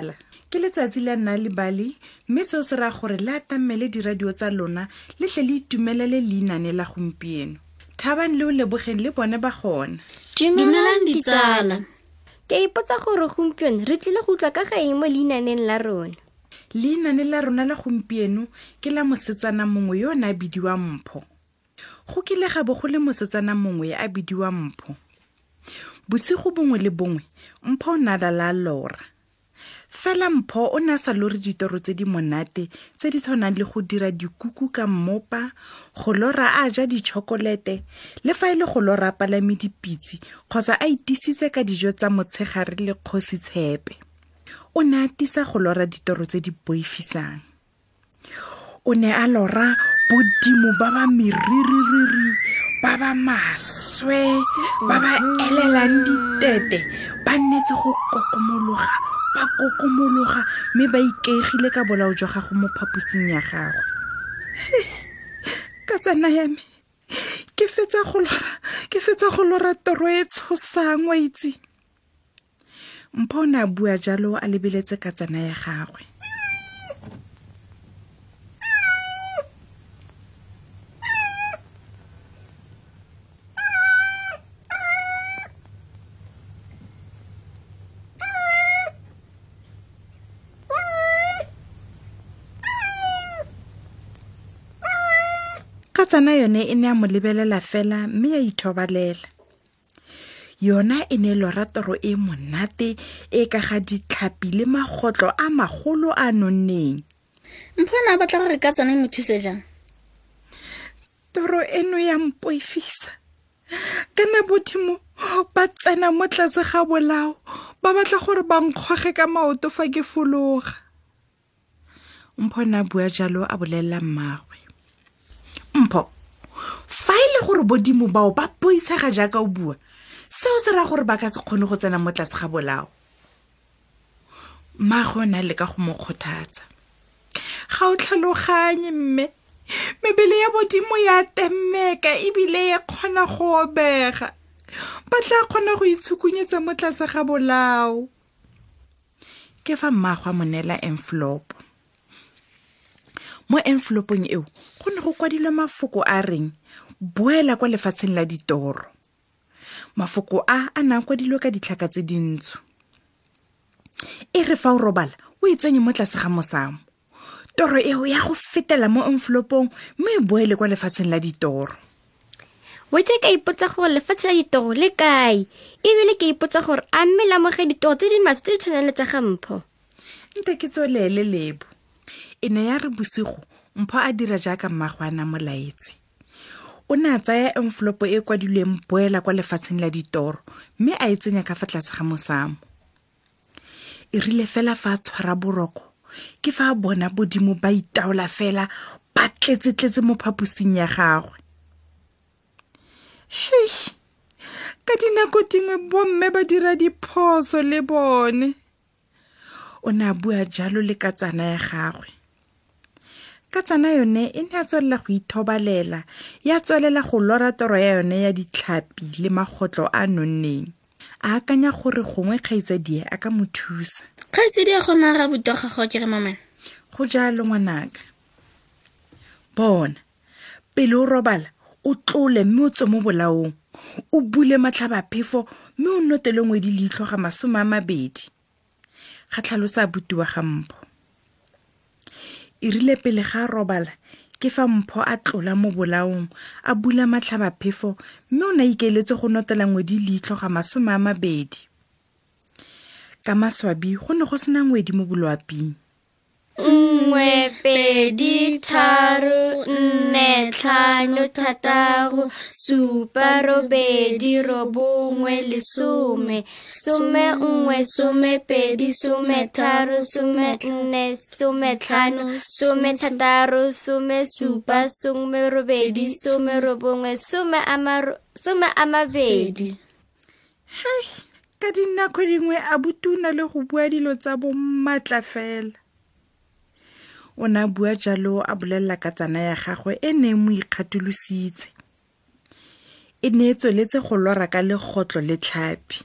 ditsala ke letsatsi la nna le bale mme seo se raya gore le atammele diradio tsa lona le tle le itumelele leinane la gompieno. Thabang le o lebogeng le bone ba gona. Dumelang ditsala. ke ipotsa gore gompieno re tlile go utlwa ka ga eng mo leinaneng la rona. Leinane la rona la gompieno ke la mosetsana mongwe yo o ne a bidiwa mpho. Go kile ga bo go le mosetsana mongwe a bidiwa mpho. Bosigo bongwe le bongwe mpho o ne a lala lora fela mpho o ne a sa lore ditoro tse di monate tse di tshwanang le go dira dikuku ka mmopa go lora a ja ditšhokolete le fa e le go lora a palame dipitse kgotsa a itisitse ka dijo tsa motshegare le kgosi tshepe o ne a tisa go lora ditoro tse di boifisang. O ne a lora bodimo ba ba meriririri ba ba maswe ba ba elelang ditete ba nnetse go kokomologa ba kokomologa mme ba ikeegile ka bolao jwa gago mo phaposing ya gagwe ka tsana ya me ke fetsa go lora ke fetsa go lora toro e tshosang wa itse. Mpho o ne a bua jalo a lebeletse ka tsana ya gagwe ka tsana yone e ne a mo lebelela fela mme ya ithobalela. Yona e ne lora toro e monate e ka ga ditlhapi le magotlo a magolo a nonneng. Mpho ene a batla gore ka tsone mo thuse jang? Toro eno ya mpoifisa. Kana bodimo ba tsena mo tlase ga bolao ba batla gore ba nkgoge ka maoto fa ke fologa. Mpho ne a bua jalo a bolelela mmagwe mpho fa e le gore bodimo bao ba boisega jaaka o bua seo se raya gore ba ka se kgone go tsena mo tlase ga bolao. Mmagwe o ne a leka go mo kgothatsa. Ga o tlhaloganye mme mebele ya bodimo ya temeka ebile ya kgona go obega. Ba tla kgona go itshukunyetsa mo tlase ga bolao. Ke fa mmagwe a mo neela envelope. Mo envelopeng eo go go kwadilwe mafoko a reng? Boela kwa lefatsheng la ditoro. Mafoko a a nang kwadilwe ka ditlhaka tse dintsho. E re fa o robala o e tsenye mo tlase ga mosamo. Toro eo ya go fetela mo envelopong mme e boele kwa lefatsheng la ditoro. Wetse ka ipotsa gore lefatshe la ditoro le kae? Ebile ke ipotsa gore a mme lamoge ditoro tse di maso tse di tshwanang le tsa ga mpho. Nte ke tswelele lebo. E ne ya re bosigo mpho a dira jaaka mmagwe a na molaetse o ne a tsaya envelope e e kwadilweng boela kwa lefatsheng la ditoro mme a e tsenya ka fa tlase ga mosamo. E rile fela fa a tshwara boroko. Ke fa a bona bodimo ba itaola fela ba tletse-tletse mo phaposing ya gagwe. Hei ka dinako dingwe bomme ba dira diphoso le bone. O ne a bua jalo le ka tsana ya gagwe ka tsana yone e ne a tswelela go ithobalela ya tswelela go lora toro ya yone ya ditlhapi le magotlo a nonneng. A akanya gore gongwe kgaitsadie a ka mo thusa. Kgaitsedi ya gona ga butoga go ke re mamela. Go jalo ngwanaka. Bona pele o robala o tlole mme o tswe mo bolaong. O bule matlhabaphefo mme o notele ngwedi leitlho ga masome a mabedi. Ga tlhalosa abuti wa ga mpho e rile pele ga a robala ke fa mpho a tlola mo bolaong a bula matlhabaphefo mme o ne a ikaeletse go notela ngwedi leitlho ga masome a mabedi. Ka maswabi go ne go sena ngwedi mo boloaping nngwe pedi tharo nne tlhano thataro supa robedi robongwe lesome. Some nngwe some pedi some tharo some nne some tlhano some thataro some supa some robedi some robongwe some a maro- some a mabedi. Hei ka dinako dingwe a botuna le go bua dilo tsa bommatla fela o ne a bua jalo a bolelela ka tsana ya gagwe e ne e mo ikgatolositse. E ne e tsweletse go lora ka legotlo le tlhapi.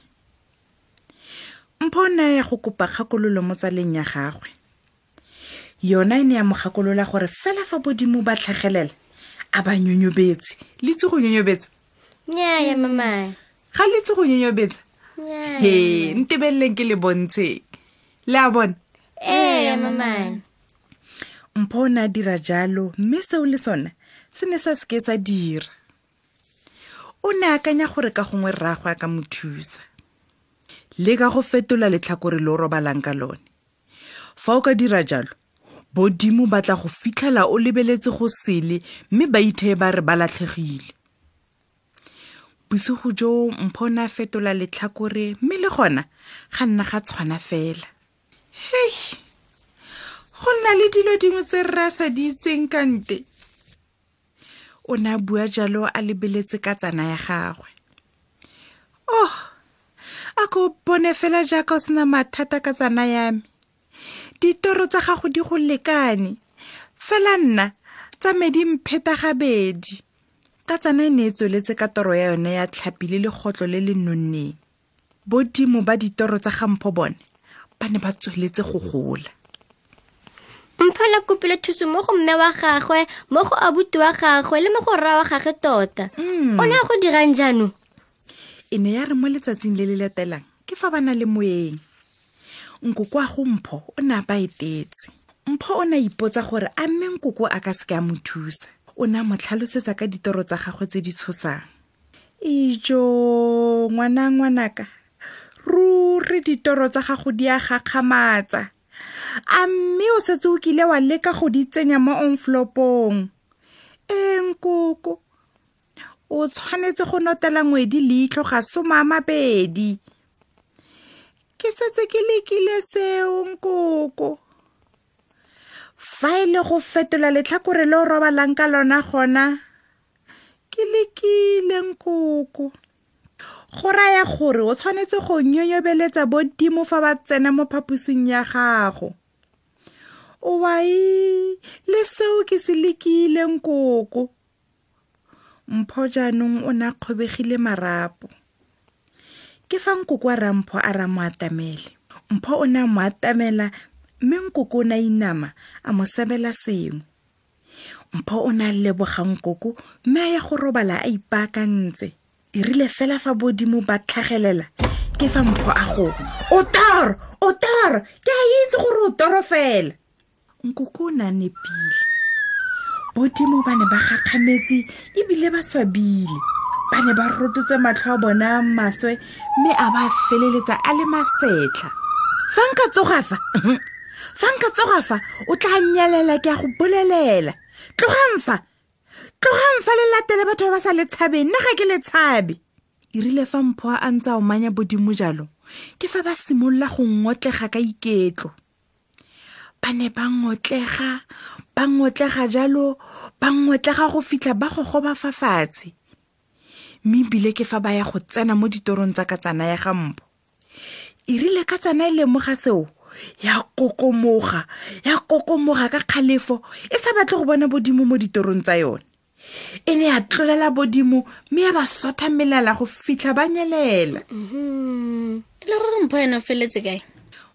Mpho o ne ya go kopa kgakololo mo tsaleng ya gagwe. Yona e ne ya mo gakolola gore fela fa bodimo ba tlhagelela a ba nyonyobetse. Le itse go nyonyobetsa? Nnyaya mamae ga le itse go nyonyobetsa? He ntebeleleng ke le bontsheng. Le a bona? Ee mamae mpho o ne a dira jalo mme seo le sona se ne sa seke sa dira. O ne a akanya gore ka gongwe rraagwe a ka mo thusa. Le ka go fetola letlhakore le o robalang ka lone. Fa o ka dira jalo bodimo ba tla go fitlhela o lebeletse go sele mme ba ithee ba re ba latlhegile. Bosigo jo mpho o ne a fetola letlhakore mme le gona ga nna ga tshwana fela. Hei go nna le dilo dingwe tse rre a sa di itseng kante o ne a bua jalo a lebeletse ka tsana ya gagwe. Oh a ko bone fela jaaka o sena mathata ka tsana ya me. Ditoro tsa gago di go lekane. Fela nna tsa me di mpheta gabedi. Ka tsana e ne e tsweletse ka toro ya yone ya tlhapi le legotlo le le nonneng. Bodimo ba ditoro tsa gampho bone ba ne ba tsweletse go gola mpho na kopile thuso mo go mme wa gagwe mo go abuti wa gagwe le mo go rra wa gagwe tota. O ne a go dirang jaanong? E ne ya re mo letsatsing le le latelang ke fa ba na le moeng. Nkoko a go mpho o ne a ba etetse. Mpho o ne a ipotsa gore a mme nkoko a ka seke a mo thusa. O ne a mo tlhalosetsa ka ditoro tsa gagwe tse di tshosang. Ijo ngwana ngwanaka ruri ditoro tsa gago di a gakgamatsa a mme o setse o kile wa leka go di tsenya mo envelopong e nkoko o tshwanetse go notela ngwedi leitlho ga soma a mabedi. Ke setse ke lekile seo nkoko. Fa e le go fetola letlhakore le o robalang ka lona gona ke lekile nkoko go raya gore o tshwanetse go nyonyobeletsa bodimo fa ba tsena mo phaposing ya gago. O wai le seo ke se lekileng koko mpho jaanong o ne a kgobegile marapo. Ke fa nkoko a rampho a ra mo atamele. Mpho o ne a mo atamela mme nkoko o ne a inama a mo sebela sengwe. Mpho o ne a leboga nkoko mme a ya go robala a ipaakantse e rile fela fa bodimo ba tlhagelela ke fa mpho a go o toro o toro ke a itse gore o toro fela. Nkoko o ne a nepile bodimo ba ne ba gakgametse ebile ba swabile. Ba ne ba rototse matlho a bona maswe mme a ba feleletsa a le masetlha. Fa nka tsoga fa? Fa nka tsoga fa? O tla nyelela ke a go bolelela. Tlogang fa tlogang fa le latele batho ba ba sa le tshabeng. Nna ga ke le tshabe. E rile fa mpho a ntse a omanya bodimo jalo. Ke fa ba simolola go ngotlega ka iketlo. Ba ne ba ngotlega ba ngotlega jalo ba ngotlega go fitlha ba gogoba fa fatshe. Mme ebile ke fa ba ya go tsena mo ditorong tsa katsana ya gampo e rile ka tsana e lemoga seo. Ya kokomoga ya kokomoga ka kgalefo. E sa batle go bona bodimo mo ditorong tsa yone e ne ya tlolela bodimo mme ya ba sotha melala go fitlha ba nyelela. Mhm. le gore mpho ene o feletse kae?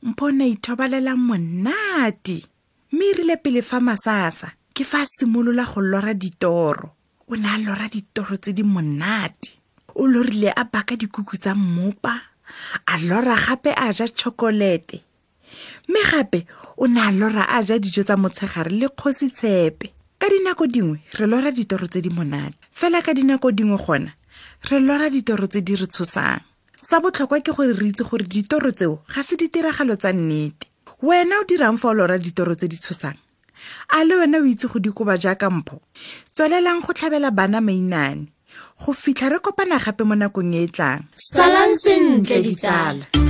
Mpho o ne a ithobalela monate mme e rile pele fa masasa. Ke fa a simolola go lora ditoro. O ne a lora ditoro tse di monate. O lorile a baka dikuku tsa mmopa a lora gape a ja tšhokolete mme gape o ne a lora a ja dijo tsa motshegare le kgosi tshepe ka dinako dingwe re lora ditoro tse di monate. Fela ka dinako dingwe gona re lora ditoro tse di re tshosang. Sa botlhokwa ke gore re itse gore ditoro tseo ga se ditiragalo tsa nnete. Wena o dirang fa o lora ditoro tse di tshosang? A le wena o itse go dikoba jaaka mpho. Tswelelang go tlhabela bana mainane. Go fitlha re kopana gape mo nakong e e tlang. Salang sentle ditsala